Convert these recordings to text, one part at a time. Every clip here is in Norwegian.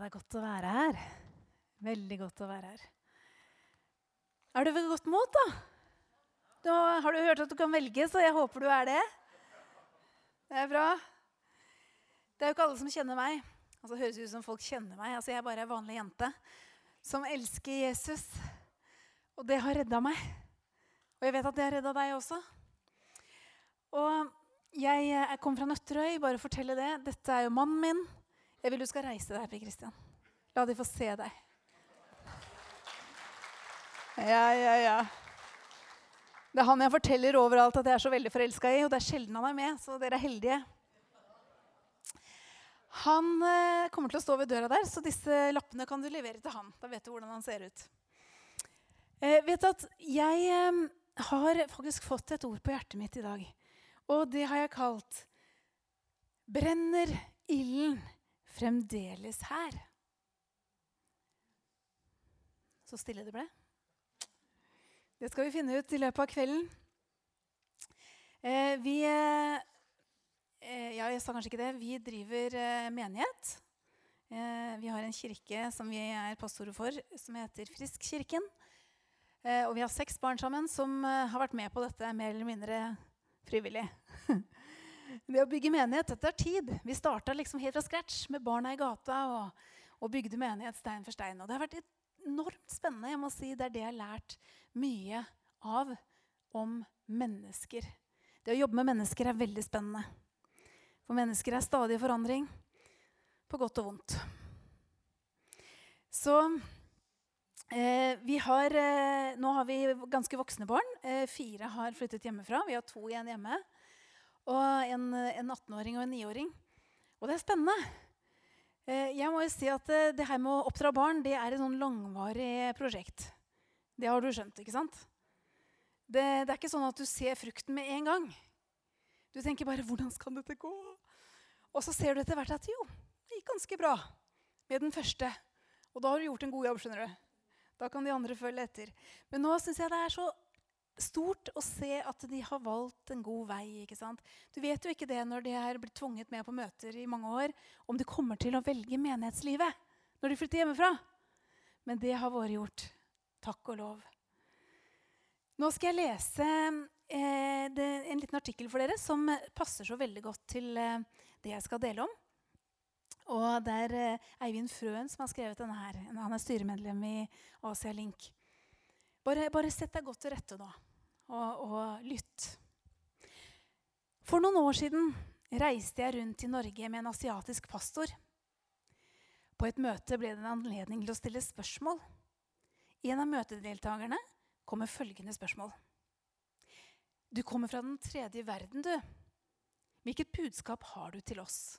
det er godt å være her. Veldig godt å være her. Er du ved godt mot, da? Nå har du hørt at du kan velge, så jeg håper du er det. Det er bra. Det er jo ikke alle som kjenner meg. Altså, det høres ut som folk kjenner meg. Altså, jeg er bare ei vanlig jente som elsker Jesus. Og det har redda meg. Og jeg vet at det har redda deg også. Og jeg, jeg kom fra Nøtterøy. Bare fortelle det. Dette er jo mannen min. Jeg vil du skal reise deg, Per Kristian. La de få se deg. Ja, ja, ja. Det er han jeg forteller overalt at jeg er så veldig forelska i. Og det er sjelden han er med, så dere er heldige. Han eh, kommer til å stå ved døra der, så disse lappene kan du levere til han. Da vet du hvordan han ser ut. Eh, vet du at jeg eh, har faktisk fått et ord på hjertet mitt i dag. Og det har jeg kalt 'Brenner ilden fremdeles her'? Så stille det ble. Det skal vi finne ut i løpet av kvelden. Eh, vi eh, Ja, jeg sa kanskje ikke det. Vi driver eh, menighet. Eh, vi har en kirke som vi er pastorer for, som heter Friskkirken. Eh, og vi har seks barn sammen som eh, har vært med på dette mer eller mindre frivillig. det å bygge menighet det tar tid. Vi starta liksom helt fra scratch med barna i gata og, og bygde menighet stein for stein. Og det har vært enormt spennende. jeg må si Det er det jeg har lært mye av om mennesker. Det å jobbe med mennesker er veldig spennende. For mennesker er stadig forandring, på godt og vondt. Så eh, vi har eh, Nå har vi ganske voksne barn. Eh, fire har flyttet hjemmefra. Vi har to igjen hjemme. Og en, en 18-åring og en 9-åring. Og det er spennende. Eh, jeg må jo si at eh, Det her med å oppdra barn det er et sånn langvarig prosjekt. Det har du skjønt, ikke sant? Det, det, er ikke sånn at du ser frukten med en gang. Du tenker bare 'Hvordan skal dette gå?' Og så ser du etter hvert at jo, det gikk ganske bra med den første. Og da har du gjort en god jobb. skjønner du. Da kan de andre følge etter. Men nå syns jeg det er så stort å se at de har valgt en god vei. ikke sant? Du vet jo ikke det når de er blitt tvunget med på møter i mange år, om de kommer til å velge menighetslivet når de flytter hjemmefra. Men det har vært gjort. Takk og lov. Nå skal jeg lese eh, det, en liten artikkel for dere som passer så veldig godt til eh, det jeg skal dele om. Og Det er eh, Eivind Frøen som har skrevet denne. her. Han er styremedlem i Asia Link. Bare, bare sett deg godt til rette nå, og, og lytt. For noen år siden reiste jeg rundt i Norge med en asiatisk pastor. På et møte ble det en anledning til å stille spørsmål. En av møtedeltakerne kom med følgende spørsmål. Du kommer fra den tredje verden, du. Hvilket budskap har du til oss?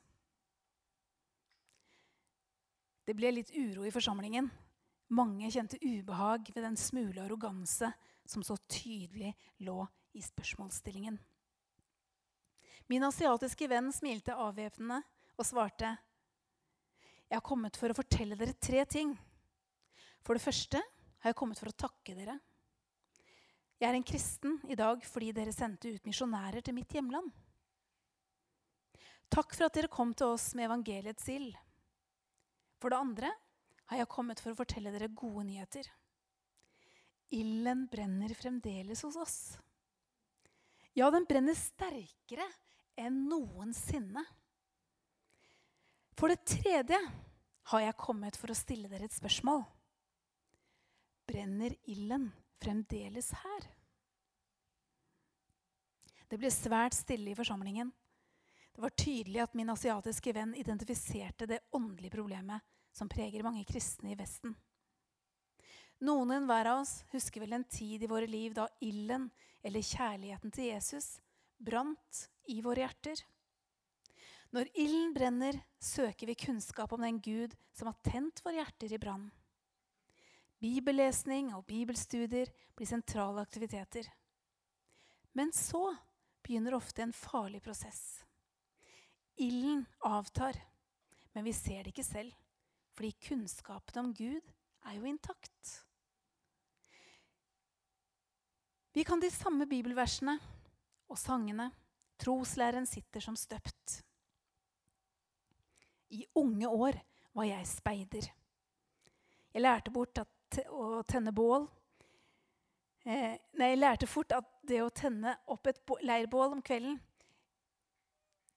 Det ble litt uro i forsamlingen. Mange kjente ubehag ved den smule arroganse som så tydelig lå i spørsmålsstillingen. Min asiatiske venn smilte avvæpnende og svarte. Jeg har kommet for å fortelle dere tre ting. For det første har jeg kommet for å takke dere. Jeg er en kristen i dag fordi dere sendte ut misjonærer til mitt hjemland. Takk for at dere kom til oss med evangeliets ild. For det andre har jeg kommet for å fortelle dere gode nyheter. Ilden brenner fremdeles hos oss. Ja, den brenner sterkere enn noensinne. For det tredje har jeg kommet for å stille dere et spørsmål. Brenner ilden fremdeles her? Det ble svært stille i forsamlingen. Det var tydelig at min asiatiske venn identifiserte det åndelige problemet som preger mange kristne i Vesten. Noen enhver av oss husker vel en tid i våre liv da ilden, eller kjærligheten til Jesus, brant i våre hjerter. Når ilden brenner, søker vi kunnskap om den Gud som har tent våre hjerter i brann. Bibellesning og bibelstudier blir sentrale aktiviteter. Men så begynner ofte en farlig prosess. Ilden avtar, men vi ser det ikke selv. Fordi kunnskapen om Gud er jo intakt. Vi kan de samme bibelversene og sangene. Troslæren sitter som støpt. I unge år var jeg speider. Jeg lærte bort at, å tenne bål eh, Nei, jeg lærte fort at det å tenne opp et leirbål om kvelden,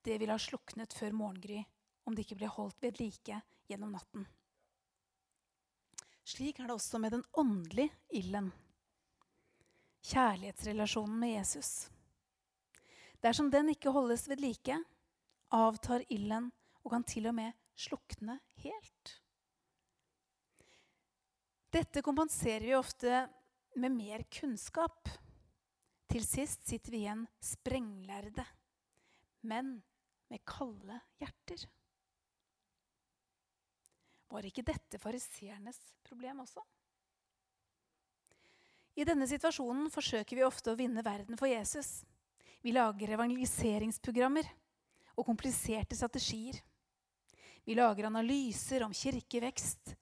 det ville ha sluknet før morgengry om det ikke ble holdt ved like gjennom natten. Slik er det også med den åndelige ilden. Kjærlighetsrelasjonen med Jesus. Dersom den ikke holdes ved like, avtar ilden og kan til og med slukne helt. Dette kompenserer vi ofte med mer kunnskap. Til sist sitter vi igjen sprenglærde, men med kalde hjerter. Var ikke dette fariseernes problem også? I denne situasjonen forsøker vi ofte å vinne verden for Jesus. Vi lager evangeliseringsprogrammer og kompliserte strategier. Vi lager analyser om kirkevekst.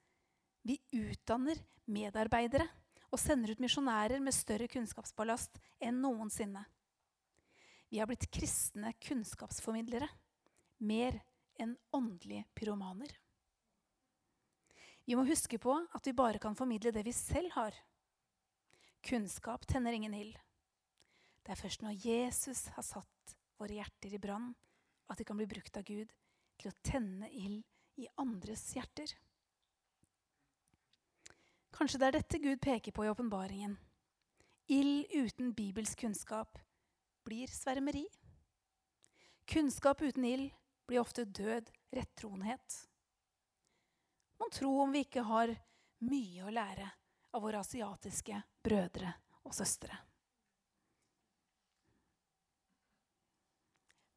Vi utdanner medarbeidere og sender ut misjonærer med større kunnskapsballast enn noensinne. Vi har blitt kristne kunnskapsformidlere mer enn åndelige pyromaner. Vi må huske på at vi bare kan formidle det vi selv har. Kunnskap tenner ingen ild. Det er først når Jesus har satt våre hjerter i brann, at de kan bli brukt av Gud til å tenne ild i andres hjerter. Kanskje det er dette Gud peker på i åpenbaringen. Ild uten bibelsk kunnskap blir svermeri. Kunnskap uten ild blir ofte død rettroenhet. Mon tro om vi ikke har mye å lære av våre asiatiske brødre og søstre.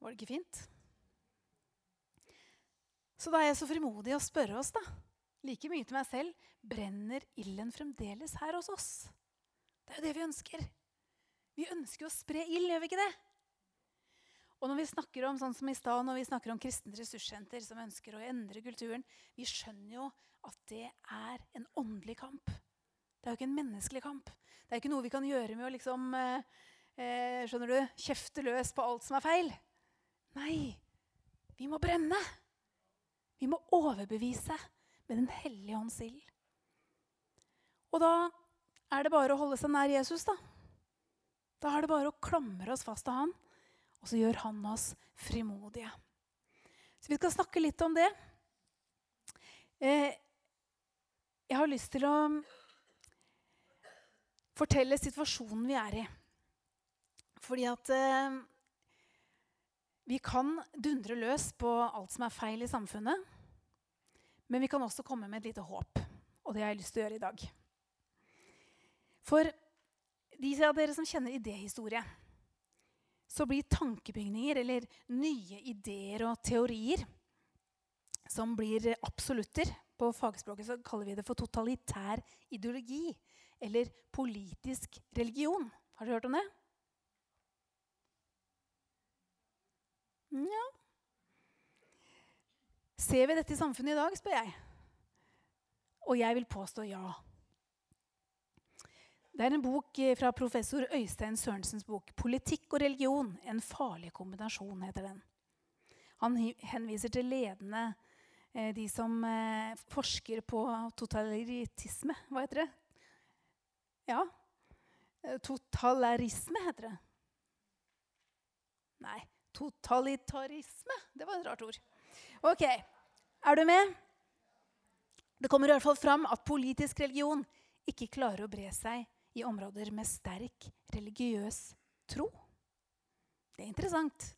Var det ikke fint? Så da er jeg så frimodig å spørre oss, da, like mye til meg selv, brenner ilden fremdeles her hos oss? Det er jo det vi ønsker. Vi ønsker å spre ild, gjør vi ikke det? Og når vi snakker om sånn som i sted, når vi snakker om kristent ressurssenter som ønsker å endre kulturen, vi skjønner jo at det er en åndelig kamp. Det er jo ikke en menneskelig kamp. Det er ikke noe vi kan gjøre med å liksom, eh, eh, skjønner du, kjefte løs på alt som er feil. Nei, vi må brenne. Vi må overbevise med Den hellige ånds ild. Og da er det bare å holde seg nær Jesus, da. Da er det bare å klamre oss fast til han og så gjør han oss frimodige. Så vi skal snakke litt om det. Eh, jeg har lyst til å fortelle situasjonen vi er i. Fordi at eh, vi kan dundre løs på alt som er feil i samfunnet. Men vi kan også komme med et lite håp. Og det har jeg lyst til å gjøre i dag. For de av dere som kjenner idéhistorie, så blir tankebygninger eller nye ideer og teorier som blir absolutter På fagspråket kaller vi det for totalitær ideologi eller politisk religion. Har dere hørt om det? Ja Ser vi dette i samfunnet i dag, spør jeg. Og jeg vil påstå ja. Det er en bok eh, fra professor Øystein Sørensens bok 'Politikk og religion en farlig kombinasjon'. heter den. Han henviser til ledende eh, de som eh, forsker på totalitisme. Hva heter det? Ja. Totalarisme heter det. Nei, totalitarisme. Det var et rart ord. Ok, er du med? Det kommer i hvert fall fram at politisk religion ikke klarer å bre seg i områder med sterk religiøs tro. Det er interessant.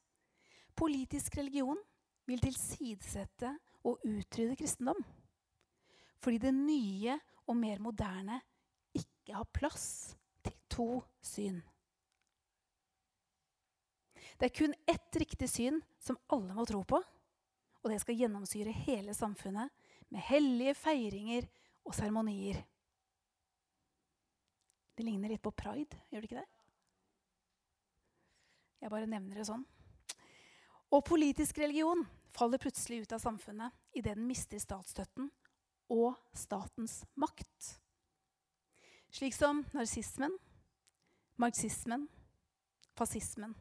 Politisk religion vil tilsidesette og utrydde kristendom. Fordi det nye og mer moderne ikke har plass til to syn. Det er kun ett riktig syn som alle må tro på, og det skal gjennomsyre hele samfunnet med hellige feiringer og seremonier. Det ligner litt på pride, gjør det ikke det? Jeg bare nevner det sånn. Og politisk religion faller plutselig ut av samfunnet idet den mister statsstøtten og statens makt. Slik som narsismen, marxismen, fascismen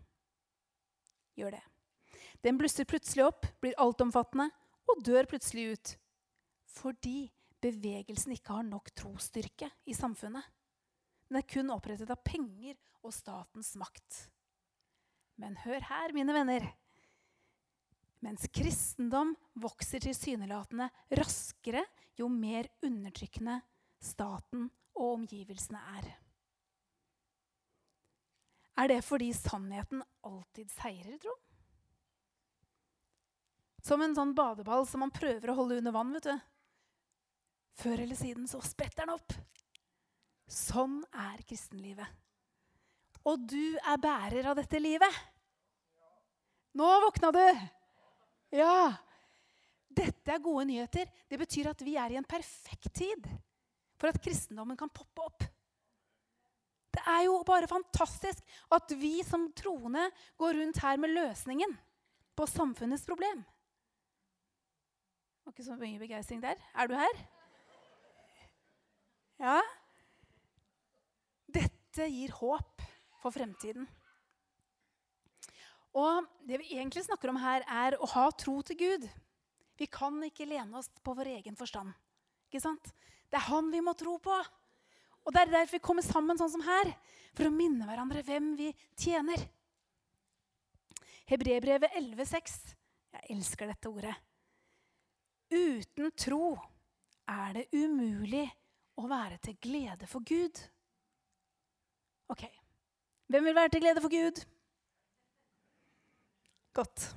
gjør det. Den blusser plutselig opp, blir altomfattende og dør plutselig ut. fordi bevegelsen ikke har nok trosstyrke i samfunnet. Den er kun opprettet av penger og statens makt. Men hør her, mine venner. Mens kristendom vokser tilsynelatende raskere jo mer undertrykkende staten og omgivelsene er. Er det fordi sannheten alltid seirer, tro? Som en sånn badeball som man prøver å holde under vann. vet du. Før eller siden så spretter den opp. Sånn er kristenlivet. Og du er bærer av dette livet. Nå våkna du! Ja. Dette er gode nyheter. Det betyr at vi er i en perfekt tid for at kristendommen kan poppe opp. Det er jo bare fantastisk at vi som troende går rundt her med løsningen på samfunnets problem. Det var ikke så mye begeistring der. Er du her? Ja? Dette gir håp for fremtiden. Og det vi egentlig snakker om her, er å ha tro til Gud. Vi kan ikke lene oss på vår egen forstand. Ikke sant? Det er Han vi må tro på. Og Det er derfor vi kommer sammen sånn som her, for å minne hverandre hvem vi tjener. Hebrebrevet 11,6. Jeg elsker dette ordet. Uten tro er det umulig å være til glede for Gud. Ok, hvem vil være til glede for Gud? Godt.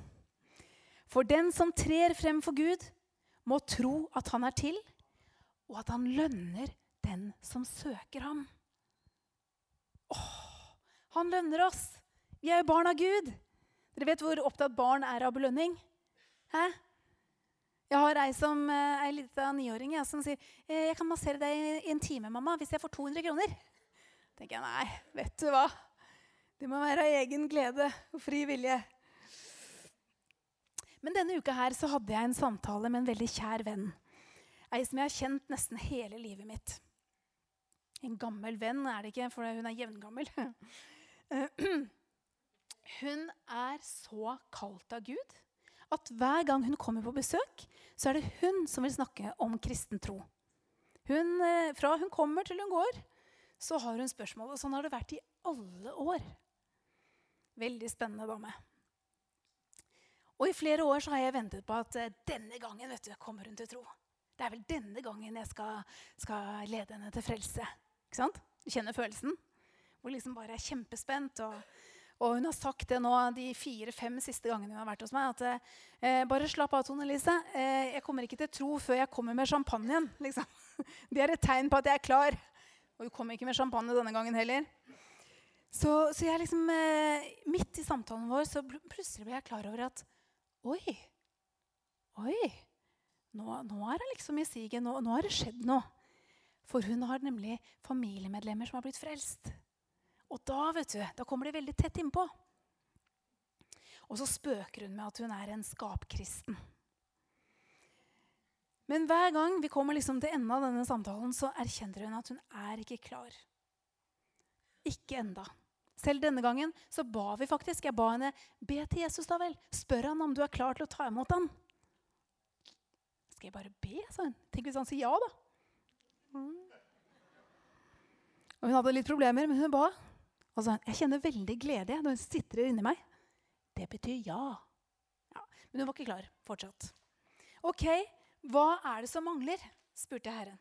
For den som trer frem for Gud, må tro at han er til, og at han lønner den som søker ham. Åh, han lønner oss! Vi er jo barn av Gud. Dere vet hvor opptatt barn er av belønning? Hæ? Jeg har ei som eh, ei lita niåring ja, som sier «Eh, jeg kan massere deg i en time mamma, hvis jeg får 200 kroner. tenker jeg, Nei, vet du hva? Det må være av egen glede og fri vilje. Men denne uka her så hadde jeg en samtale med en veldig kjær venn. Ei som jeg har kjent nesten hele livet mitt. En gammel venn er det ikke, for hun er jevngammel. Hun er så kalt av Gud at hver gang hun kommer på besøk, så er det hun som vil snakke om kristen tro. Eh, fra hun kommer til hun går, så har hun spørsmål. Og sånn har det vært i alle år. Veldig spennende dame. Og i flere år så har jeg ventet på at eh, denne gangen vet du, kommer hun til tro. Det er vel denne gangen jeg skal, skal lede henne til frelse. Ikke sant? Du kjenner følelsen? Hvor liksom bare er kjempespent. Og, og hun har sagt det nå de fire-fem siste gangene hun har vært hos meg. At eh, bare slapp av, Tone Lise. Eh, jeg kommer ikke til tro før jeg kommer med champagnen. Liksom. Det er et tegn på at jeg er klar. Og hun kom ikke med champagne denne gangen heller. Så, så jeg liksom, eh, midt i samtalen vår så plutselig ble jeg klar over at Oi. Oi. Nå, nå er det liksom i siget. Nå, nå har det skjedd noe. For hun har nemlig familiemedlemmer som har blitt frelst. Og da vet du, da kommer de veldig tett innpå. Og så spøker hun med at hun er en skapkristen. Men hver gang vi kommer liksom til enden av denne samtalen, så erkjenner hun at hun er ikke klar. Ikke enda. Selv denne gangen så ba vi faktisk. Jeg ba henne be til Jesus, da vel. Spør han om du er klar til å ta imot han. Skal jeg bare be, sa hun. Tenk hvis han sier ja, da. Mm. Og hun hadde litt problemer, men hun ba. Og sa jeg kjenner veldig glede når hun sitter inni meg. Det betyr ja. ja. Men hun var ikke klar fortsatt. OK, hva er det som mangler? spurte Herren.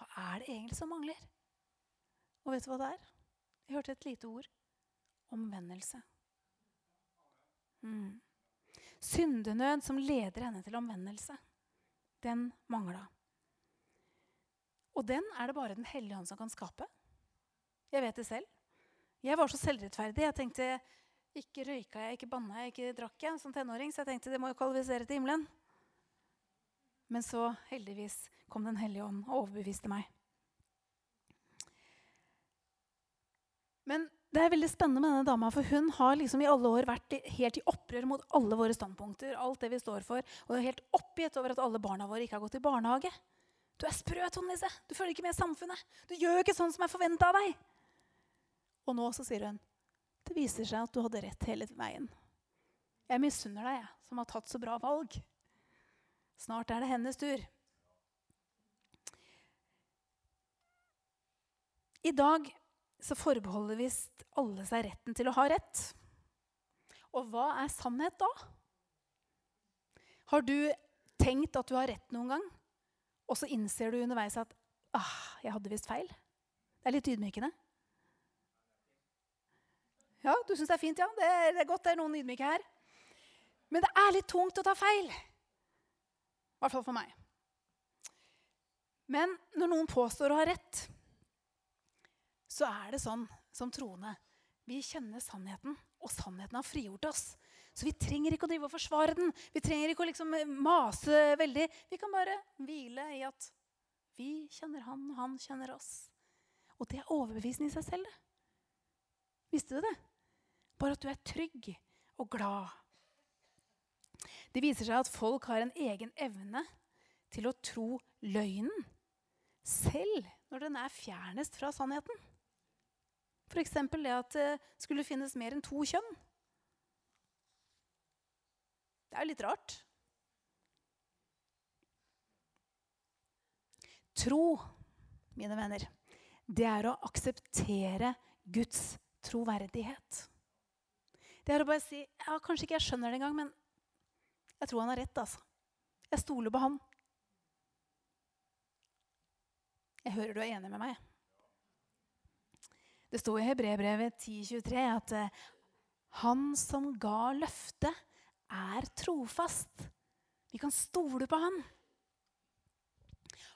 Hva er det egentlig som mangler? Og vet du hva det er? Jeg hørte et lite ord. Omvendelse. Mm. Syndenød som leder henne til omvendelse. Den mangla. Og den er det bare Den hellige hånd som kan skape. Jeg vet det selv. Jeg var så selvrettferdig. Jeg tenkte ikke røyka jeg, ikke banna jeg, ikke drakk jeg som tenåring. Så jeg tenkte det må jo kvalifisere til himmelen. Men så heldigvis kom Den hellige ånd og overbeviste meg. Men det er veldig spennende med denne dama, for hun har liksom i alle år vært helt i opprør mot alle våre standpunkter. alt det vi står for, Og er helt oppgitt over at alle barna våre ikke har gått i barnehage. Du er sprø, Tone Lise. Du følger ikke med i samfunnet. Du gjør ikke sånn som er forventa av deg. Og nå så sier hun det viser seg at du hadde rett hele veien. Jeg misunner deg, jeg, som har tatt så bra valg. Snart er det hennes tur. I dag så forbeholder visst alle seg retten til å ha rett. Og hva er sannhet da? Har du tenkt at du har rett noen gang, og så innser du underveis at ah, jeg hadde visst feil? Det er litt ydmykende. Ja, du syns det er fint, ja. Det er, godt det er noen ydmyke her. Men det er litt tungt å ta feil. I hvert fall for meg. Men når noen påstår å ha rett, så er det sånn som troende. Vi kjenner sannheten, og sannheten har frigjort oss. Så vi trenger ikke å drive og forsvare den. Vi trenger ikke å liksom mase veldig. Vi kan bare hvile i at vi kjenner han, og han kjenner oss. Og det er overbevisende i seg selv. det. Visste du det? Bare at du er trygg og glad. Det viser seg at folk har en egen evne til å tro løgnen, selv når den er fjernest fra sannheten. F.eks. det at det skulle finnes mer enn to kjønn. Det er jo litt rart. Tro, mine venner, det er å akseptere Guds troverdighet. Det er å bare si ja, Kanskje ikke jeg skjønner det engang, men jeg tror han har rett. altså. Jeg stoler på han. Jeg hører du er enig med meg. Det står i Hebrebrevet 10,23 at uh, han som ga løftet, er trofast. Vi kan stole på han.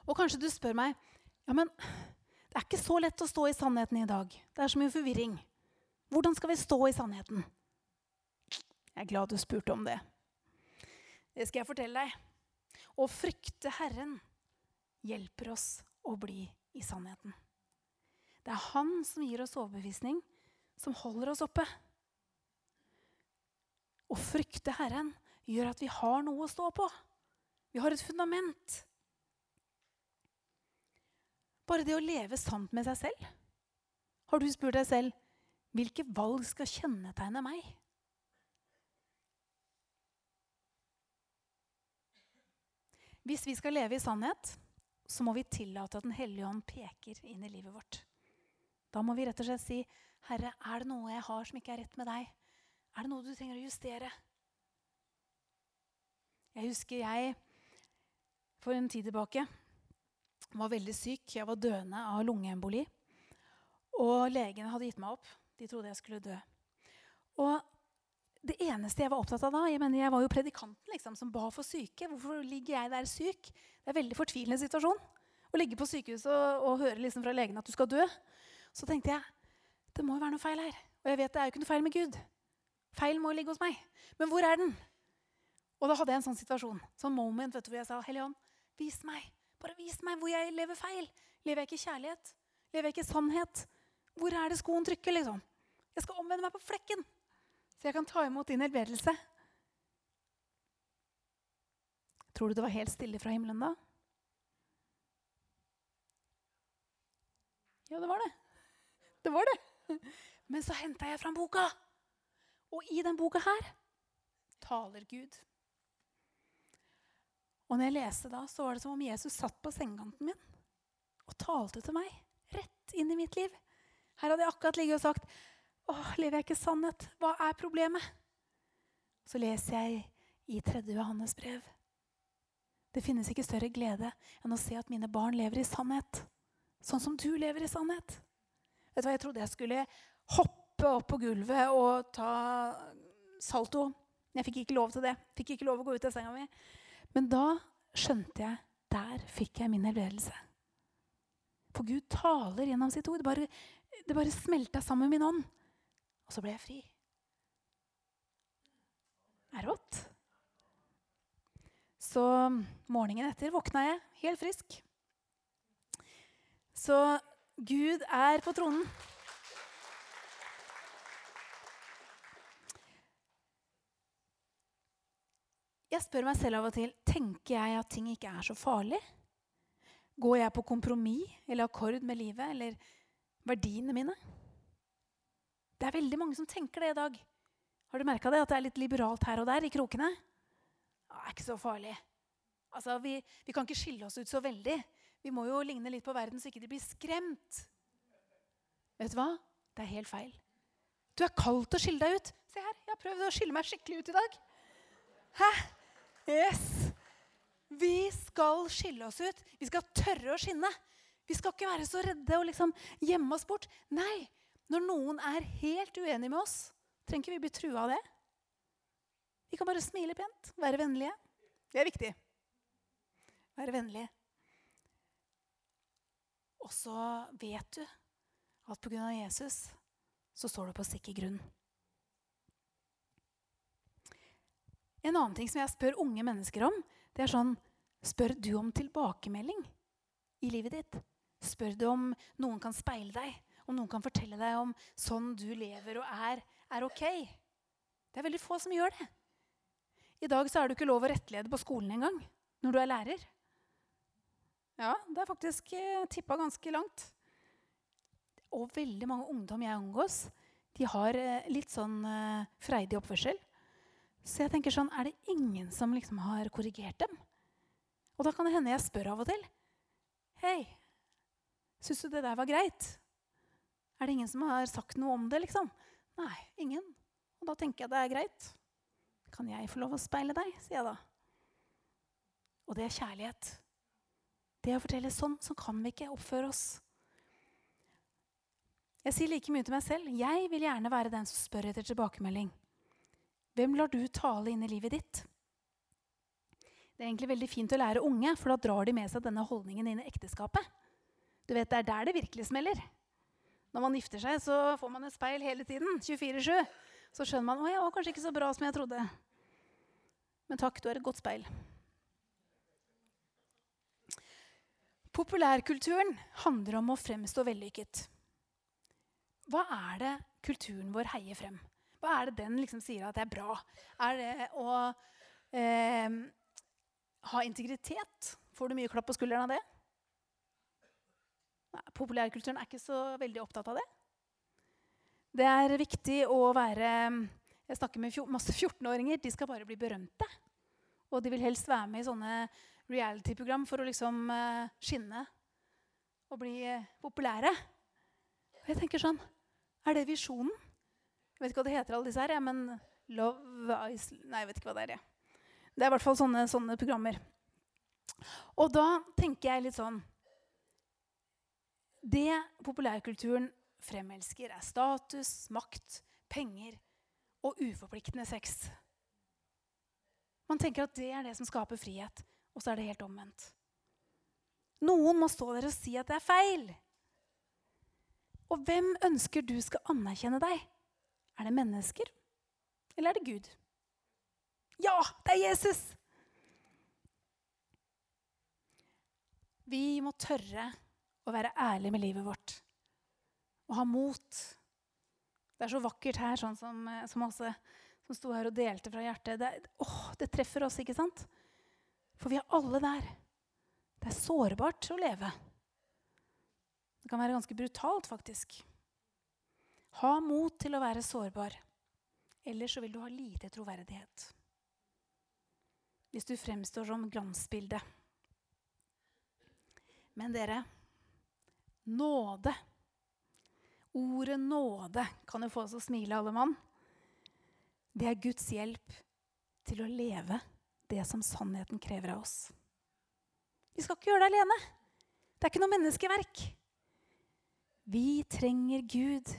Og kanskje du spør meg ja, men det er ikke så lett å stå i sannheten i dag. Det er så mye forvirring. Hvordan skal vi stå i sannheten? Jeg er glad du spurte om det. Det skal jeg fortelle deg. Å frykte Herren hjelper oss å bli i sannheten. Det er Han som gir oss overbevisning, som holder oss oppe. Å frykte Herren gjør at vi har noe å stå på. Vi har et fundament. Bare det å leve sant med seg selv. Har du spurt deg selv hvilke valg skal kjennetegne meg? Hvis vi skal leve i sannhet, så må vi tillate at Den hellige ånd peker inn i livet vårt. Da må vi rett og slett si, 'Herre, er det noe jeg har som ikke er rett med deg?' Er det noe du trenger å justere? Jeg husker jeg for en tid tilbake var veldig syk. Jeg var døende av lungeemboli. Og legene hadde gitt meg opp. De trodde jeg skulle dø. Og det eneste jeg var opptatt av da Jeg mener, jeg var jo predikanten liksom, som ba for syke. Hvorfor ligger jeg der syk? Det er en veldig fortvilende situasjon. Å ligge på sykehuset og, og høre liksom fra legen at du skal dø. Så tenkte jeg det må jo være noe feil her. Og jeg vet det er jo ikke noe feil med Gud. Feil må jo ligge hos meg. Men hvor er den? Og da hadde jeg en sånn situasjon, sånn moment vet du, hvor jeg sa Hellige Ånd, vis meg. Bare vis meg hvor jeg lever feil. Lever jeg ikke i kjærlighet? Lever jeg ikke i sannhet? Hvor er det skoen trykker? liksom? Jeg skal omvende meg på flekken, så jeg kan ta imot din helbredelse. Tror du det var helt stille fra himmelen da? Ja, det var det. Det var det. Men så henta jeg fram boka. Og i den boka her taler Gud. Og når jeg leste da, så var det som om Jesus satt på sengekanten min og talte til meg rett inn i mitt liv. Her hadde jeg akkurat ligget og sagt Å, lever jeg ikke sannhet? Hva er problemet? Så leser jeg i 3. Johannes brev. Det finnes ikke større glede enn å se at mine barn lever i sannhet. Sånn som du lever i sannhet. Vet du hva, Jeg trodde jeg skulle hoppe opp på gulvet og ta salto. Jeg fikk ikke lov til det. Fikk ikke lov å gå ut av senga mi. Men da skjønte jeg der fikk jeg min helbredelse. For Gud taler gjennom sitt ord. Det bare, det bare smelta sammen med min ånd. Og så ble jeg fri. Det er rått. Så morgenen etter våkna jeg helt frisk. Så Gud er på tronen. Jeg spør meg selv av og til tenker jeg at ting ikke er så farlig. Går jeg på kompromiss eller akkord med livet eller verdiene mine? Det er veldig mange som tenker det i dag. Har du merka det? At det er litt liberalt her og der i krokene? Det er ikke så farlig. Altså, vi, vi kan ikke skille oss ut så veldig. Vi må jo ligne litt på verden så ikke de blir skremt. Vet du hva? Det er helt feil. Du er kalt til å skille deg ut. Se her, jeg har prøvd å skille meg skikkelig ut i dag. Hæ? Yes. Vi skal skille oss ut. Vi skal tørre å skinne. Vi skal ikke være så redde og liksom gjemme oss bort. Nei, når noen er helt uenig med oss, trenger ikke vi bli trua av det. Vi kan bare smile pent, være vennlige. Det er viktig. Være vennlige. Og så vet du at pga. Jesus så står du på sikker grunn. En annen ting som jeg spør unge mennesker om, det er sånn Spør du om tilbakemelding i livet ditt? Spør du om noen kan speile deg? Om noen kan fortelle deg om sånn du lever og er, er ok? Det er veldig få som gjør det. I dag så er du ikke lov å rettlede på skolen engang når du er lærer. Ja, det er faktisk eh, tippa ganske langt. Og veldig mange ungdom jeg omgås, de har eh, litt sånn eh, freidig oppførsel. Så jeg tenker sånn, er det ingen som liksom har korrigert dem? Og da kan det hende jeg spør av og til. Hei, syns du det der var greit? Er det ingen som har sagt noe om det, liksom? Nei, ingen. Og da tenker jeg det er greit. Kan jeg få lov å speile deg, sier jeg da. Og det er kjærlighet. Det å fortelle sånn, sånn kan vi ikke oppføre oss. Jeg sier like mye til meg selv. Jeg vil gjerne være den som spør etter tilbakemelding. Hvem lar du tale inn i livet ditt? Det er egentlig veldig fint å lære unge, for da drar de med seg denne holdningen inn i ekteskapet. Du vet, Det er der det virkelig smeller. Når man gifter seg, så får man et speil hele tiden. 24-7. Så skjønner man at jeg var kanskje ikke så bra som jeg trodde. Men takk, du er et godt speil. Populærkulturen handler om å fremstå vellykket. Hva er det kulturen vår heier frem? Hva er det den liksom sier at det er bra? Er det å eh, ha integritet. Får du mye klapp på skulderen av det? Nei, populærkulturen er ikke så veldig opptatt av det. Det er viktig å være Jeg snakker med masse 14-åringer. De skal bare bli berømte. Og de vil helst være med i sånne reality-program for å liksom uh, skinne og bli uh, populære. Og jeg tenker sånn Er det visjonen? Jeg vet ikke hva det heter, alle disse her, men Love Ice Nei, jeg vet ikke hva det er. Ja. Det er i hvert fall sånne, sånne programmer. Og da tenker jeg litt sånn Det populærkulturen fremelsker, er status, makt, penger og uforpliktende sex. Man tenker at det er det som skaper frihet, og så er det helt omvendt. Noen må stå der og si at det er feil. Og hvem ønsker du skal anerkjenne deg? Er det mennesker, eller er det Gud? Ja, det er Jesus! Vi må tørre å være ærlige med livet vårt og ha mot. Det er så vakkert her, sånn som, eh, som Åse som sto her og delte fra hjertet. Det, åh, det treffer oss, ikke sant? For vi er alle der. Det er sårbart å leve. Det kan være ganske brutalt, faktisk. Ha mot til å være sårbar. Ellers så vil du ha lite troverdighet hvis du fremstår som glansbildet. Men dere nåde. Ordet nåde kan jo få oss å smile, alle mann. Det er Guds hjelp til å leve det som sannheten krever av oss. Vi skal ikke gjøre det alene. Det er ikke noe menneskeverk. Vi trenger Gud.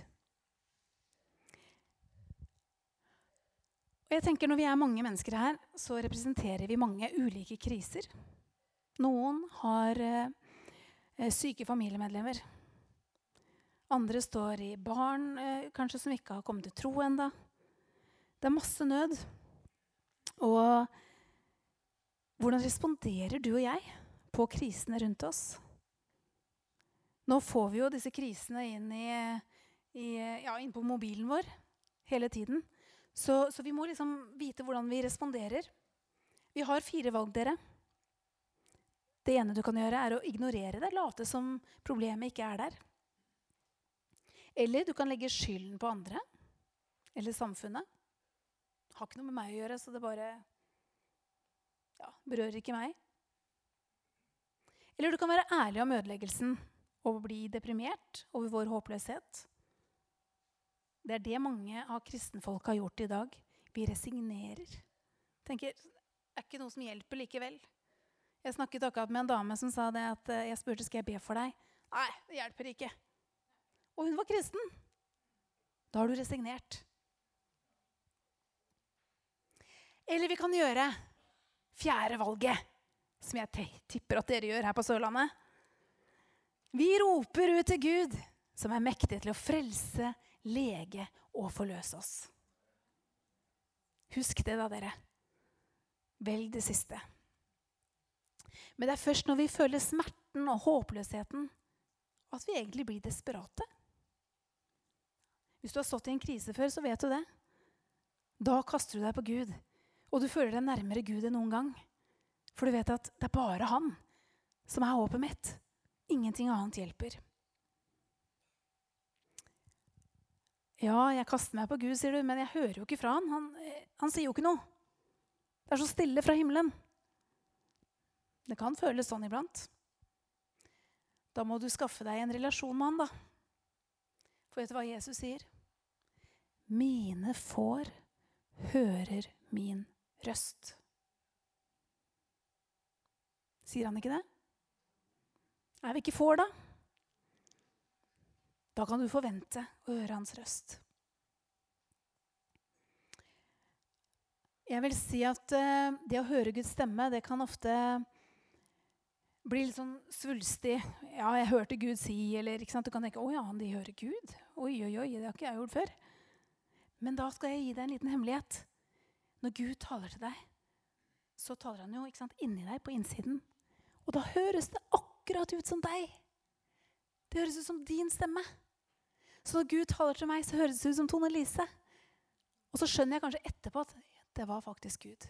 Og jeg tenker Når vi er mange mennesker her, så representerer vi mange ulike kriser. Noen har eh, syke familiemedlemmer. Andre står i barn eh, kanskje som ikke har kommet til tro enda. Det er masse nød. Og hvordan responderer du og jeg på krisene rundt oss? Nå får vi jo disse krisene inn, i, i, ja, inn på mobilen vår hele tiden. Så, så, vi må liksom vite hvordan vi responderer. Vi har fire valg, dere. Det ene du kan gjøre, er å ignorere det. Late som problemet ikke er der. Eller du kan legge skylden på andre eller samfunnet. Har ikke noe med meg å gjøre, så det bare ja, berører ikke meg. Eller du kan være ærlig om ødeleggelsen og bli deprimert over vår håpløshet. Det er det mange av kristenfolk har gjort i dag. Vi resignerer. Tenker, Det er ikke noe som hjelper likevel. Jeg snakket akkurat med en dame som sa det at eh, jeg spurte skal jeg be for deg. Nei, det hjelper ikke. Og hun var kristen. Da har du resignert. Eller vi kan gjøre fjerde valget, som jeg tipper at dere gjør her på Sørlandet. Vi roper ut til Gud, som er mektig til å frelse, lege og forløse oss. Husk det, da, dere. Velg det siste. Men det er først når vi føler smerten og håpløsheten, at vi egentlig blir desperate. Hvis du har stått i en krise før, så vet du det. Da kaster du deg på Gud, og du føler deg nærmere Gud enn noen gang. For du vet at det er bare Han som er håpet mitt. Ingenting annet hjelper. Ja, jeg kaster meg på Gud, sier du, men jeg hører jo ikke fra han. han. Han sier jo ikke noe. Det er så stille fra himmelen. Det kan føles sånn iblant. Da må du skaffe deg en relasjon med han, da. For vet du hva Jesus sier? Mine får hører min røst. Sier han ikke det? Er vi ikke får, da? Da kan du forvente å høre hans røst. Jeg vil si at uh, det å høre Guds stemme, det kan ofte bli litt sånn svulstig. Ja, jeg hørte Gud si, eller ikke sant? Du kan tenke å ja, de hører Gud. Oi, oi, oi, det har ikke jeg gjort før. Men da skal jeg gi deg en liten hemmelighet. Når Gud taler til deg, så taler han jo sant, inni deg, på innsiden. Og da høres det akkurat ut som deg. Det høres ut som din stemme. Så når Gud taler til meg, så høres det ut som Tone Lise. Og så skjønner jeg kanskje etterpå at det var faktisk Gud.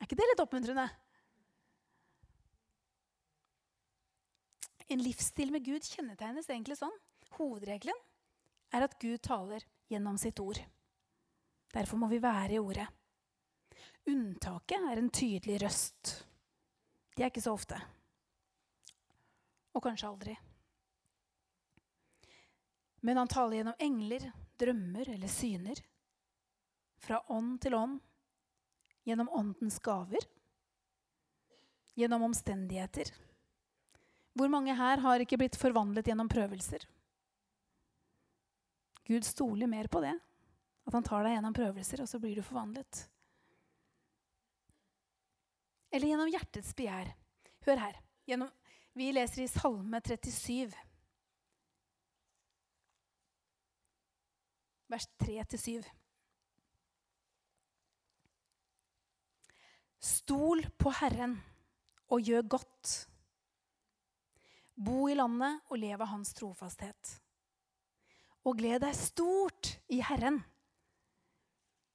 Er ikke det litt oppmuntrende? En livsstil med Gud kjennetegnes egentlig sånn. Hovedregelen er at Gud taler gjennom sitt ord. Derfor må vi være i ordet. Unntaket er en tydelig røst. De er ikke så ofte. Og kanskje aldri. Men han taler gjennom engler, drømmer eller syner. Fra ånd til ånd. Gjennom åndens gaver. Gjennom omstendigheter. Hvor mange her har ikke blitt forvandlet gjennom prøvelser? Gud stoler mer på det. At han tar deg gjennom prøvelser, og så blir du forvandlet. Eller gjennom hjertets begjær. Hør her. Gjennom, vi leser i Salme 37. vers 3-7. Stol på Herren og gjør godt. Bo i landet og lev av hans trofasthet. Og gled deg stort i Herren.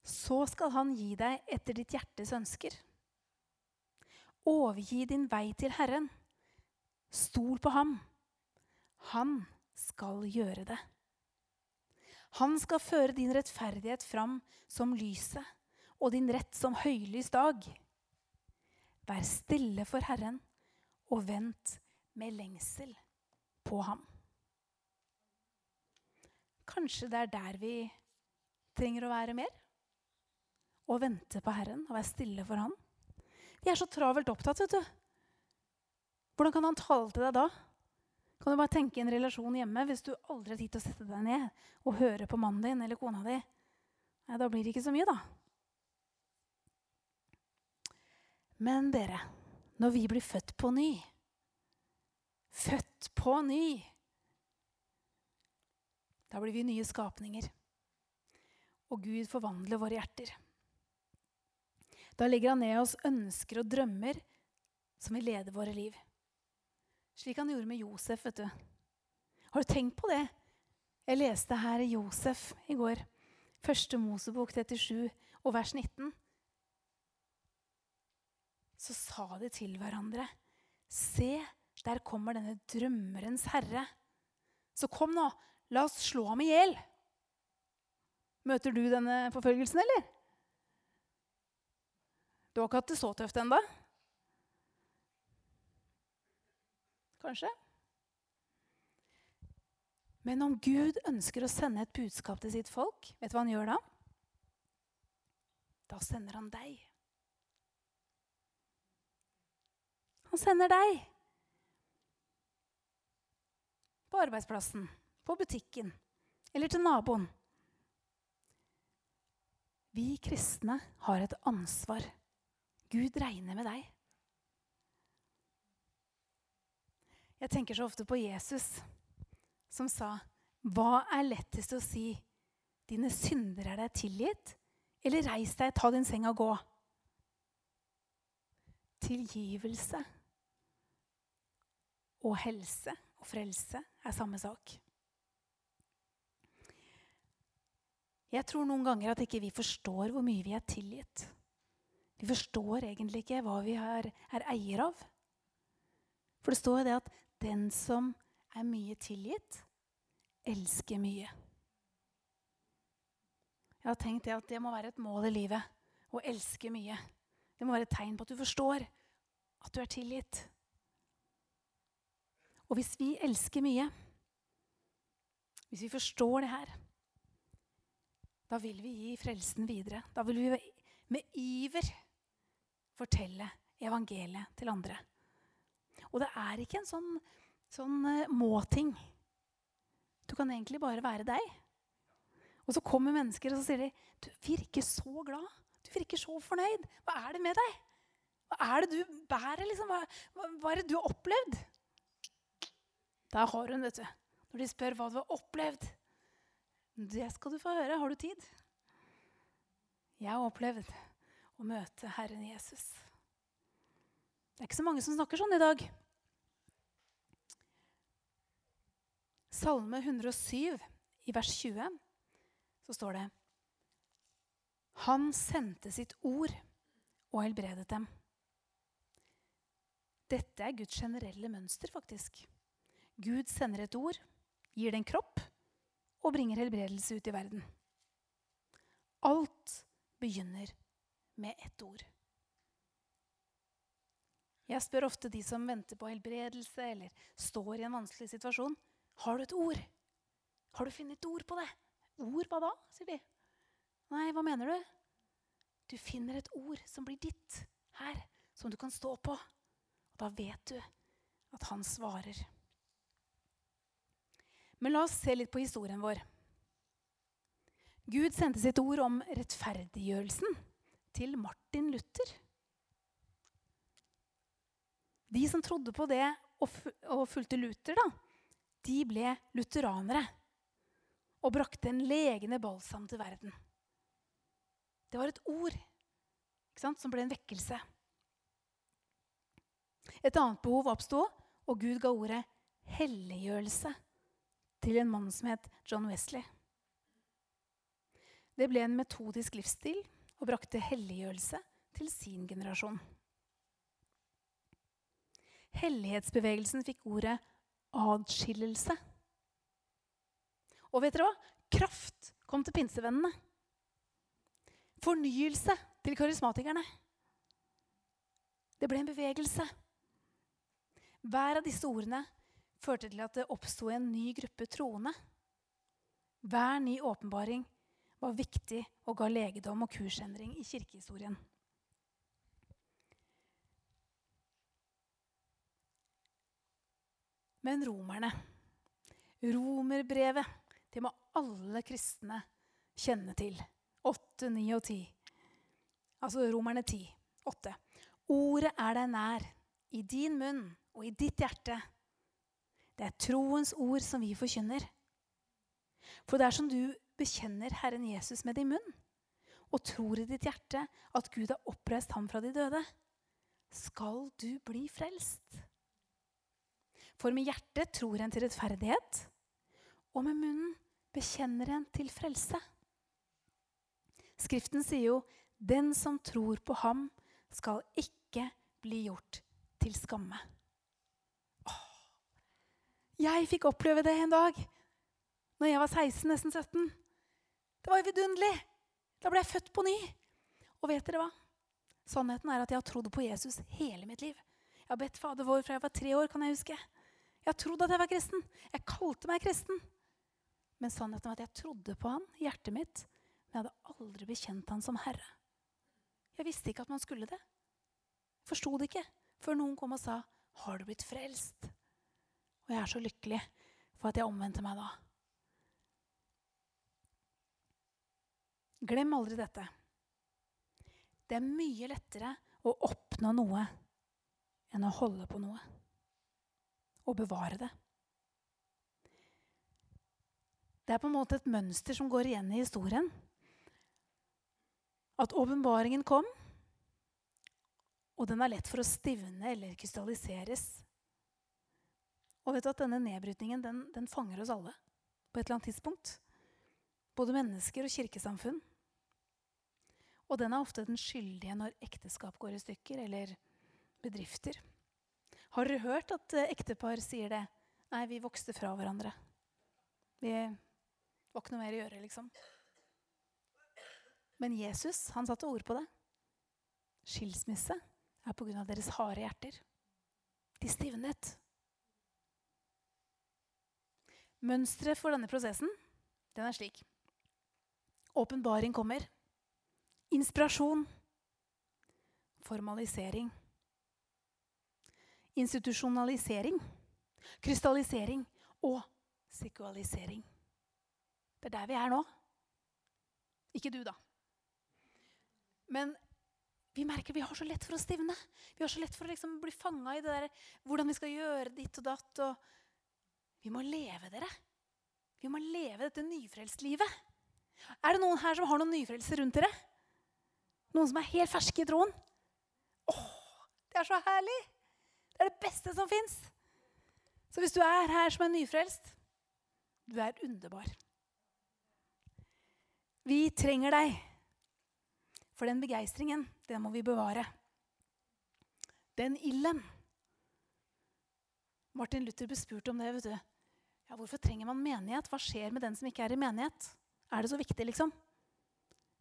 Så skal han gi deg etter ditt hjertes ønsker. Overgi din vei til Herren. Stol på ham. Han skal gjøre det. Han skal føre din rettferdighet fram som lyset og din rett som høylys dag. Vær stille for Herren og vent med lengsel på ham. Kanskje det er der vi trenger å være mer? Å vente på Herren og være stille for Han. Vi er så travelt opptatt, vet du. Hvordan kan Han tale til deg da? Kan du bare tenke en relasjon hjemme hvis du aldri har tid til å sette deg ned og høre på mannen din eller kona di? Nei, da blir det ikke så mye, da. Men dere, når vi blir født på ny Født på ny Da blir vi nye skapninger. Og Gud forvandler våre hjerter. Da legger han ned oss ønsker og drømmer som vil lede våre liv. Slik han gjorde med Josef. vet du. Har du tenkt på det? Jeg leste her Josef i går. Første Mosebok 37 og vers 19. Så sa de til hverandre, se, der kommer denne drømmerens herre. Så kom nå, la oss slå ham i hjel. Møter du denne forfølgelsen, eller? Du har ikke hatt det så tøft ennå? kanskje. Men om Gud ønsker å sende et budskap til sitt folk, vet du hva han gjør da? Da sender han deg. Han sender deg. På arbeidsplassen, på butikken eller til naboen. Vi kristne har et ansvar. Gud regner med deg. Jeg tenker så ofte på Jesus som sa, 'Hva er lettest å si?' 'Dine synder er deg tilgitt', eller 'Reis deg, ta din seng og gå'? Tilgivelse og helse og frelse er samme sak. Jeg tror noen ganger at ikke vi forstår hvor mye vi er tilgitt. Vi forstår egentlig ikke hva vi er, er eier av. For det står jo det at den som er mye tilgitt, elsker mye. Jeg har tenkt det at det må være et mål i livet. Å elske mye. Det må være et tegn på at du forstår at du er tilgitt. Og hvis vi elsker mye, hvis vi forstår det her, da vil vi gi frelsen videre. Da vil vi med iver fortelle evangeliet til andre. Og det er ikke en sånn, sånn uh, må-ting. Du kan egentlig bare være deg. Og så kommer mennesker og så sier de, 'Du virker så glad. Du virker så fornøyd. Hva er det med deg? Hva er det du bærer? Liksom? Hva, hva, hva er det du har opplevd?' Der har hun, vet du. Når de spør hva du har opplevd. Det skal du få høre. Har du tid? Jeg har opplevd å møte Herren Jesus. Det er ikke så mange som snakker sånn i dag. Salme 107, i vers 20, så står det Han sendte sitt ord og helbredet dem. Dette er Guds generelle mønster, faktisk. Gud sender et ord, gir det en kropp og bringer helbredelse ut i verden. Alt begynner med ett ord. Jeg spør ofte de som venter på helbredelse eller står i en vanskelig situasjon, har du et ord? Har du funnet et ord på det? Ord, hva da? sier de. Nei, hva mener du? Du finner et ord som blir ditt her, som du kan stå på. Og da vet du at han svarer. Men la oss se litt på historien vår. Gud sendte sitt ord om rettferdiggjørelsen til Martin Luther. De som trodde på det og fulgte Luther, da, de ble lutheranere og brakte en legende balsam til verden. Det var et ord sant, som ble en vekkelse. Et annet behov oppsto, og Gud ga ordet helliggjørelse til en mann som het John Wesley. Det ble en metodisk livsstil og brakte helliggjørelse til sin generasjon. Hellighetsbevegelsen fikk ordet adskillelse. Og vet dere hva? Kraft kom til pinsevennene. Fornyelse til karismatikerne. Det ble en bevegelse. Hver av disse ordene førte til at det oppsto en ny gruppe troende. Hver ny åpenbaring var viktig og ga legedom og kursendring i kirkehistorien. Men romerne Romerbrevet det må alle kristne kjenne til. 8, 9 og 10. Altså Romerne 10, 8. Ordet er deg nær, i din munn og i ditt hjerte. Det er troens ord som vi forkynner. For det er som du bekjenner Herren Jesus med din munn og tror i ditt hjerte at Gud har oppreist ham fra de døde, skal du bli frelst. For med hjertet tror en til rettferdighet, og med munnen bekjenner en til frelse. Skriften sier jo 'Den som tror på ham, skal ikke bli gjort til skamme'. Åh. Jeg fikk oppleve det en dag når jeg var 16, nesten 17. Det var jo vidunderlig. Da ble jeg født på ny. Og vet dere hva? Sannheten er at jeg har trodd på Jesus hele mitt liv. Jeg har bedt Fader vår fra jeg var tre år. kan jeg huske. Jeg har trodd at jeg var kristen. Jeg kalte meg kristen. Men sannheten var at jeg trodde på han i hjertet mitt, men jeg hadde aldri bekjent han som herre. Jeg visste ikke at man skulle det. Forsto det ikke før noen kom og sa, 'Har du blitt frelst?' Og jeg er så lykkelig for at jeg omvendte meg da. Glem aldri dette. Det er mye lettere å oppnå noe enn å holde på noe. Og bevare det. Det er på en måte et mønster som går igjen i historien. At åpenbaringen kom, og den er lett for å stivne eller krystalliseres. Og vet du at denne nedbrytningen den, den fanger oss alle på et eller annet tidspunkt. Både mennesker og kirkesamfunn. Og den er ofte den skyldige når ekteskap går i stykker, eller bedrifter. Har dere hørt at eh, ektepar sier det? Nei, vi vokste fra hverandre. Vi var ikke noe mer å gjøre, liksom. Men Jesus han satte ord på det. Skilsmisse er pga. deres harde hjerter. De stivnet. Mønsteret for denne prosessen den er slik. Åpenbaring kommer. Inspirasjon. Formalisering. Institusjonalisering. Krystallisering og sekualisering. Det er der vi er nå. Ikke du, da. Men vi merker vi har så lett for å stivne. Vi har så lett for å liksom bli fanga i det der, hvordan vi skal gjøre ditt og datt. Og vi må leve, dere. Vi må leve dette nyfrelstlivet. Er det noen her som har noen nyfrelser rundt dere? Noen som er helt ferske i troen? Åh, det er så herlig! Det er det beste som fins. Så hvis du er her som er nyfrelst, du er underbar. Vi trenger deg. For den begeistringen, den må vi bevare. Den ilden. Martin Luther ble spurt om det. vet du. Ja, Hvorfor trenger man menighet? Hva skjer med den som ikke er i menighet? Er det så viktig, liksom?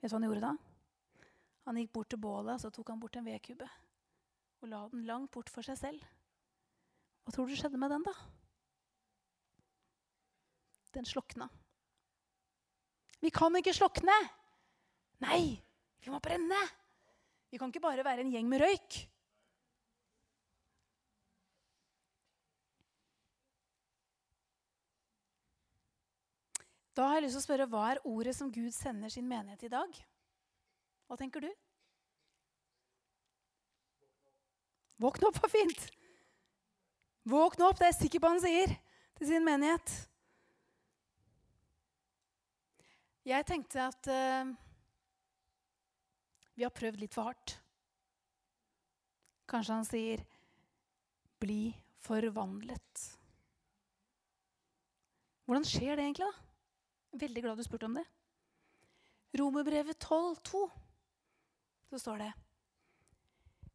Vet du hva han gjorde da? Han gikk bort til bålet så tok han bort en vedkubbe og la den langt bort for seg selv. Hva tror du skjedde med den, da? Den slokna. Vi kan ikke slokne! Nei, vi må brenne! Vi kan ikke bare være en gjeng med røyk. Da har jeg lyst til å spørre, Hva er ordet som Gud sender sin menighet i dag? Hva tenker du? Våkne opp var fint. Våkne opp, det er jeg sikker på han sier til sin menighet. Jeg tenkte at uh, vi har prøvd litt for hardt. Kanskje han sier 'bli forvandlet'. Hvordan skjer det egentlig, da? Veldig glad du spurte om det. Romerbrevet 12, 2, så står det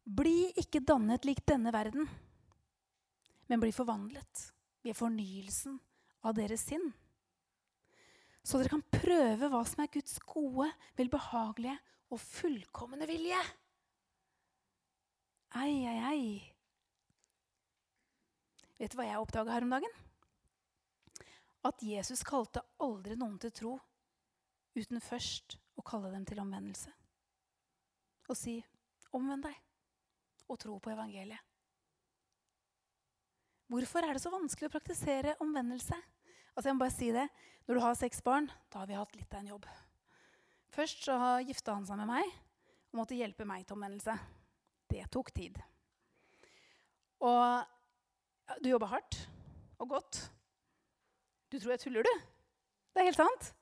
Bli ikke dannet lik denne verden, men bli forvandlet ved fornyelsen av deres sinn. Så dere kan prøve hva som er Guds gode, velbehagelige og fullkomne vilje. Ei, ei, ei. Vet du hva jeg oppdaga her om dagen? At Jesus kalte aldri noen til tro uten først å kalle dem til omvendelse. Og si 'omvend deg' og tro på evangeliet. Hvorfor er det så vanskelig å praktisere omvendelse? Altså jeg må bare si det, Når du har seks barn, da har vi hatt litt av en jobb. Først så gifta han seg med meg og måtte hjelpe meg til omvendelse. Det tok tid. Og du jobber hardt og godt. Du tror jeg tuller, du? Det er helt sant.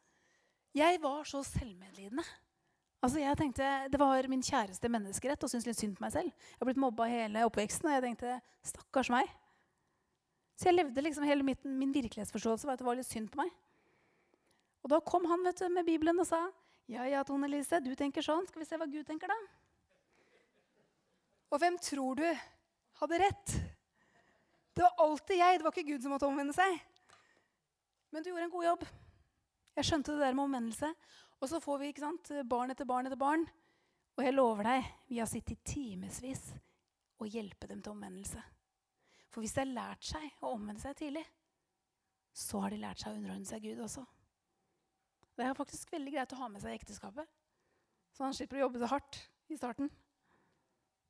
Jeg var så selvmedlidende. Altså jeg tenkte, Det var min kjæreste menneskerett å synes litt synd på meg selv. Jeg har blitt mobba hele oppveksten, og jeg tenkte stakkars meg. Så jeg levde liksom hele mitt, min virkelighetsforståelse var at det var litt synd på meg. Og da kom han vet du, med Bibelen og sa ja, ja, Tone Lise, du tenker sånn. Skal vi se hva Gud tenker, da? Og hvem tror du hadde rett? Det var alltid jeg. Det var ikke Gud som måtte omvende seg. Men du gjorde en god jobb. Jeg skjønte det der med omvendelse. Og så får vi ikke sant, barn etter barn etter barn. Og jeg lover deg, vi har sittet timevis og hjelpe dem til omvendelse. For hvis de har lært seg å omvende seg tidlig, så har de lært seg å underordne seg Gud også. Det er faktisk veldig greit å ha med seg i ekteskapet. Så han slipper å jobbe så hardt i starten.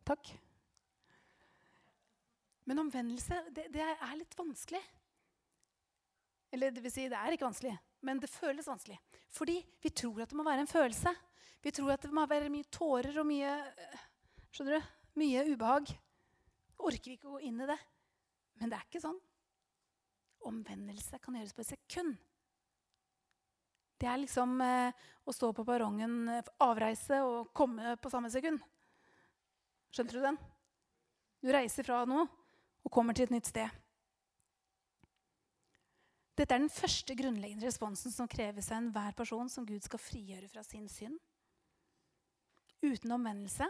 Takk. Men omvendelse, det, det er litt vanskelig. Eller det vil si, det er ikke vanskelig, men det føles vanskelig. Fordi vi tror at det må være en følelse. Vi tror at det må være mye tårer og mye skjønner du, mye ubehag. Orker vi ikke å gå inn i det. Men det er ikke sånn. Omvendelse kan gjøres på et sekund. Det er liksom eh, å stå på perrongen, eh, avreise og komme på samme sekund. Skjønte du den? Du reiser fra noe og kommer til et nytt sted. Dette er den første grunnleggende responsen som kreves av enhver person som Gud skal frigjøre fra sin synd. Uten omvendelse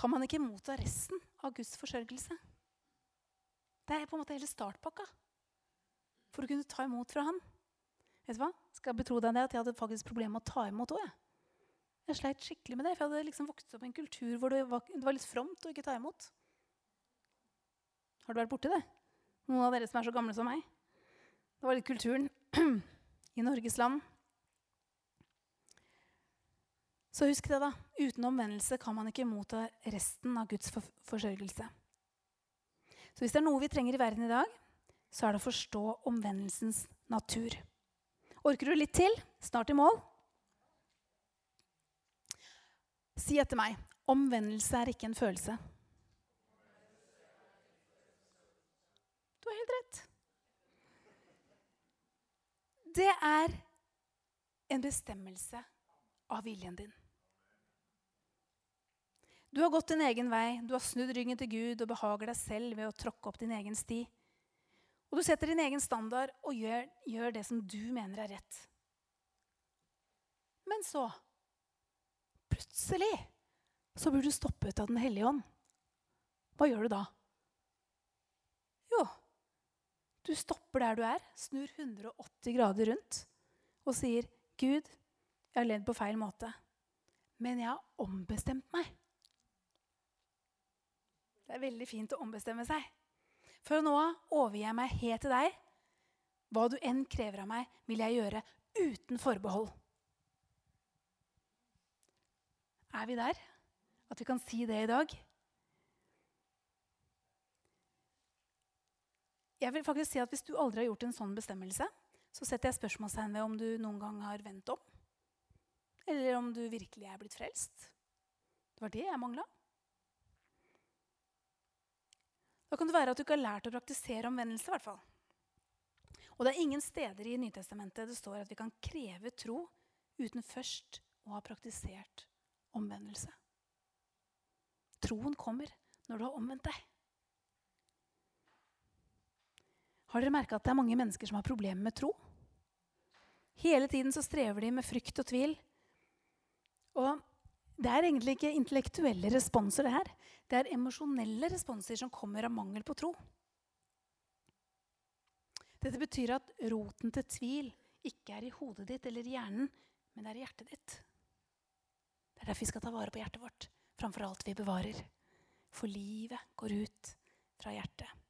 kan man ikke motta resten av Guds forsørgelse. Det er på en måte hele startpakka for å kunne ta imot fra Han. Vet du hva? Skal jeg betro deg det at jeg hadde faktisk problemer med å ta imot òg. Jeg. jeg sleit skikkelig med det, for jeg hadde liksom vokst opp i en kultur hvor det var, litt fromt å ikke ta imot. Har du vært borti det? Noen av dere som er så gamle som meg? Det var litt kulturen i Norges land. Så husk det, da. Uten omvendelse kan man ikke motta resten av Guds for forsørgelse. Så hvis det er noe vi trenger i verden i dag, så er det å forstå omvendelsens natur. Orker du litt til? Snart i mål. Si etter meg omvendelse er ikke en følelse. Du har helt rett. Det er en bestemmelse av viljen din. Du har gått din egen vei, du har snudd ryggen til Gud og behager deg selv ved å tråkke opp din egen sti. Og du setter din egen standard og gjør, gjør det som du mener er rett. Men så, plutselig, så blir du stoppet av Den hellige ånd. Hva gjør du da? Jo, du stopper der du er, snur 180 grader rundt og sier, 'Gud, jeg har ledd på feil måte, men jeg har ombestemt meg.' Det er veldig fint å ombestemme seg. For nå overgir jeg meg helt til deg. Hva du enn krever av meg, vil jeg gjøre uten forbehold. Er vi der? At vi kan si det i dag? Jeg vil faktisk si at Hvis du aldri har gjort en sånn bestemmelse, så setter jeg spørsmålstegn ved om du noen gang har vendt om. Eller om du virkelig er blitt frelst. Det var det jeg mangla. Da kan det være at du ikke har lært å praktisere omvendelse. I hvert fall. Og det er ingen steder i Nytestamentet det står at vi kan kreve tro uten først å ha praktisert omvendelse. Troen kommer når du har omvendt deg. Har dere merka at det er mange mennesker som har problemer med tro? Hele tiden så strever de med frykt og tvil. Og det er egentlig ikke intellektuelle responser, det her. Det er emosjonelle responser som kommer av mangel på tro. Dette betyr at roten til tvil ikke er i hodet ditt eller i hjernen, men det er i hjertet ditt. Det er derfor vi skal ta vare på hjertet vårt framfor alt vi bevarer. For livet går ut fra hjertet.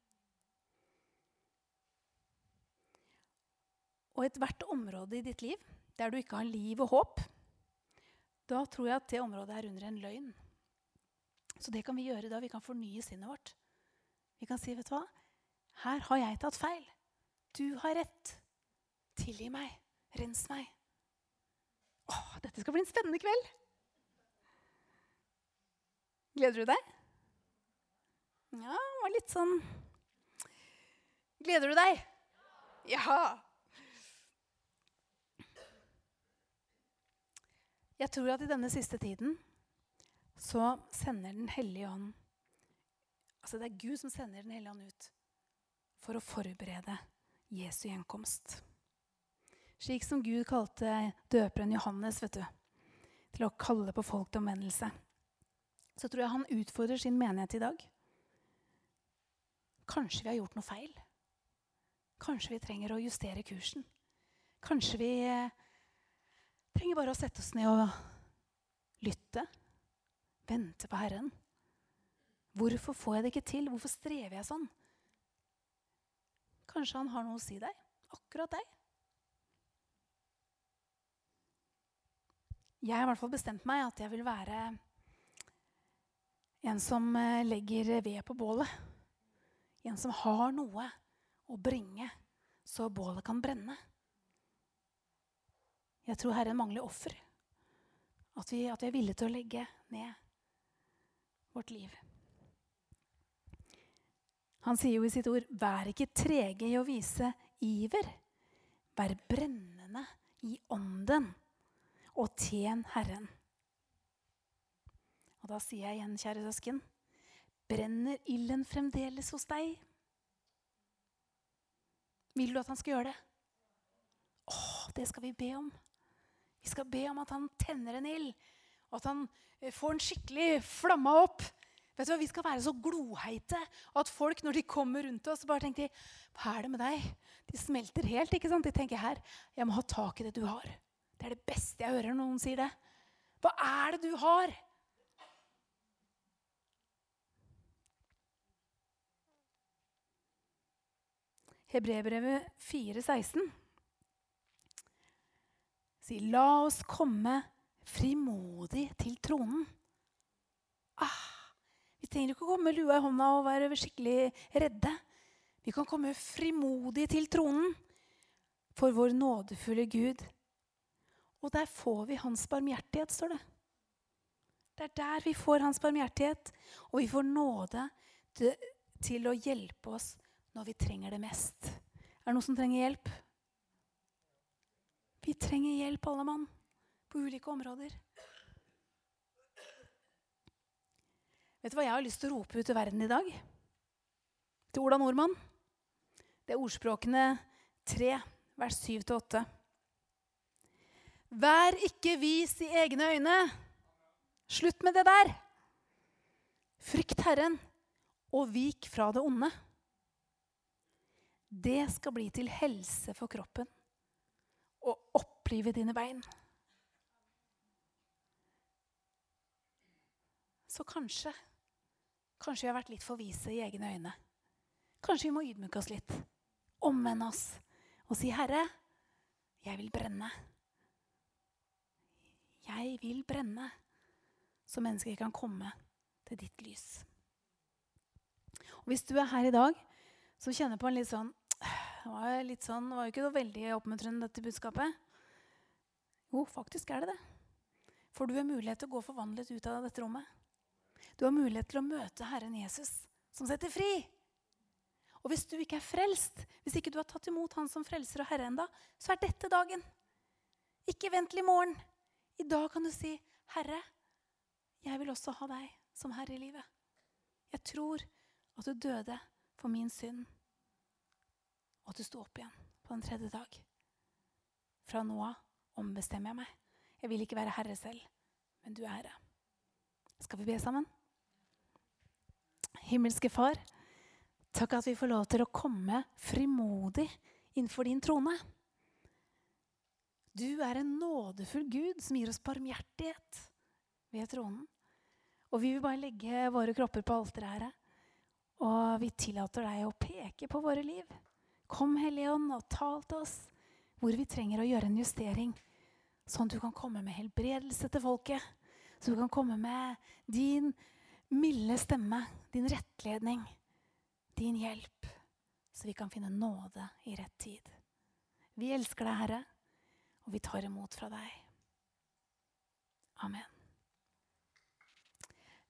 Og ethvert område i ditt liv der du ikke har liv og håp, da tror jeg at det området er under en løgn. Så det kan vi gjøre da. Vi kan fornye sinnet vårt. Vi kan si, vet du hva? Her har jeg tatt feil. Du har rett. Tilgi meg. Rens meg. Åh, dette skal bli en spennende kveld. Gleder du deg? Ja, det var litt sånn Gleder du deg? Ja. Jeg tror at i denne siste tiden så sender Den hellige ånd Altså det er Gud som sender Den hellige ånd ut for å forberede Jesu gjenkomst. Slik som Gud kalte døperen Johannes vet du, til å kalle på folk til omvendelse, så tror jeg han utfordrer sin menighet i dag. Kanskje vi har gjort noe feil. Kanskje vi trenger å justere kursen. Kanskje vi trenger bare å sette oss ned og lytte. Vente på Herren. Hvorfor får jeg det ikke til? Hvorfor strever jeg sånn? Kanskje han har noe å si deg? Akkurat deg? Jeg har i hvert fall bestemt meg at jeg vil være en som eh, legger ved på bålet. En som har noe å bringe, så bålet kan brenne. Jeg tror Herren mangler offer. At vi, at vi er villige til å legge ned vårt liv. Han sier jo i sitt ord, 'Vær ikke trege i å vise iver.' 'Vær brennende i ånden, og tjen Herren.' Og da sier jeg igjen, kjære søsken, brenner ilden fremdeles hos deg? Vil du at han skal gjøre det? Å, det skal vi be om. Vi skal be om at han tenner en ild, og at han eh, får en skikkelig flamma opp. Vet du hva, Vi skal være så gloheite at folk når de kommer rundt oss, bare tenker de, Hva er det med deg? De smelter helt. ikke sant? De tenker her, jeg må ha tak i det du har. Det er det beste jeg hører når noen sier det. Hva er det du har? Hebrebrevet 4,16 sier, 'La oss komme frimodig til tronen'. Ah, vi trenger ikke å komme med lua i hånda og være skikkelig redde. Vi kan komme frimodig til tronen for vår nådefulle Gud. Og der får vi hans barmhjertighet, står det. Det er der vi får hans barmhjertighet, og vi får nåde til, å hjelpe oss når vi trenger det mest. Er det noen som trenger hjelp? Vi trenger hjelp, alle mann, på ulike områder. Vet du hva jeg har lyst til å rope ut til verden i dag? Til Ola Nordmann. Det er ordspråkene 3, vers 7-8. Vær ikke vis i egne øyne. Slutt med det der. Frykt Herren, og vik fra det onde. Det skal bli til helse for kroppen opplive dine bein. Så kanskje Kanskje vi har vært litt for vise i egne øyne. Kanskje vi må ydmyke oss litt, omvende oss og si, 'Herre, jeg vil brenne'. Jeg vil brenne, så mennesker kan komme til ditt lys. Og Hvis du er her i dag som kjenner på en litt sånn det var, litt sånn, det var jo ikke veldig oppmuntrende, dette budskapet. Jo, faktisk er det det. For du har mulighet til å gå forvandlet ut av dette rommet. Du har mulighet til å møte Herren Jesus, som setter fri. Og hvis du ikke er frelst, hvis ikke du har tatt imot Han som frelser og Herre enda, så er dette dagen. Ikke vent til i morgen. I dag kan du si, 'Herre, jeg vil også ha deg som herre i livet.' Jeg tror at du døde for min synd og at du sto opp igjen på den tredje dag. Fra nå av ombestemmer jeg meg. Jeg vil ikke være herre selv, men du er herre. Skal vi be sammen? Himmelske Far, takk at vi får lov til å komme frimodig innenfor din trone. Du er en nådefull Gud som gir oss barmhjertighet ved tronen. Og vi vil bare legge våre kropper på alteret, Herre. Og vi tillater deg å peke på våre liv. Kom, Hellige Ånd, og tal til oss hvor vi trenger å gjøre en justering. Sånn at du kan komme med helbredelse til folket. Så du kan komme med din milde stemme, din rettledning, din hjelp. Så vi kan finne nåde i rett tid. Vi elsker deg, Herre, og vi tar imot fra deg. Amen.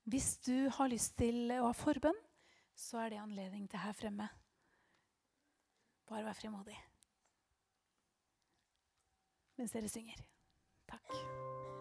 Hvis du har lyst til å ha forbønn, så er det anledning til her fremme. Bare vær frimodig mens dere synger. Takk.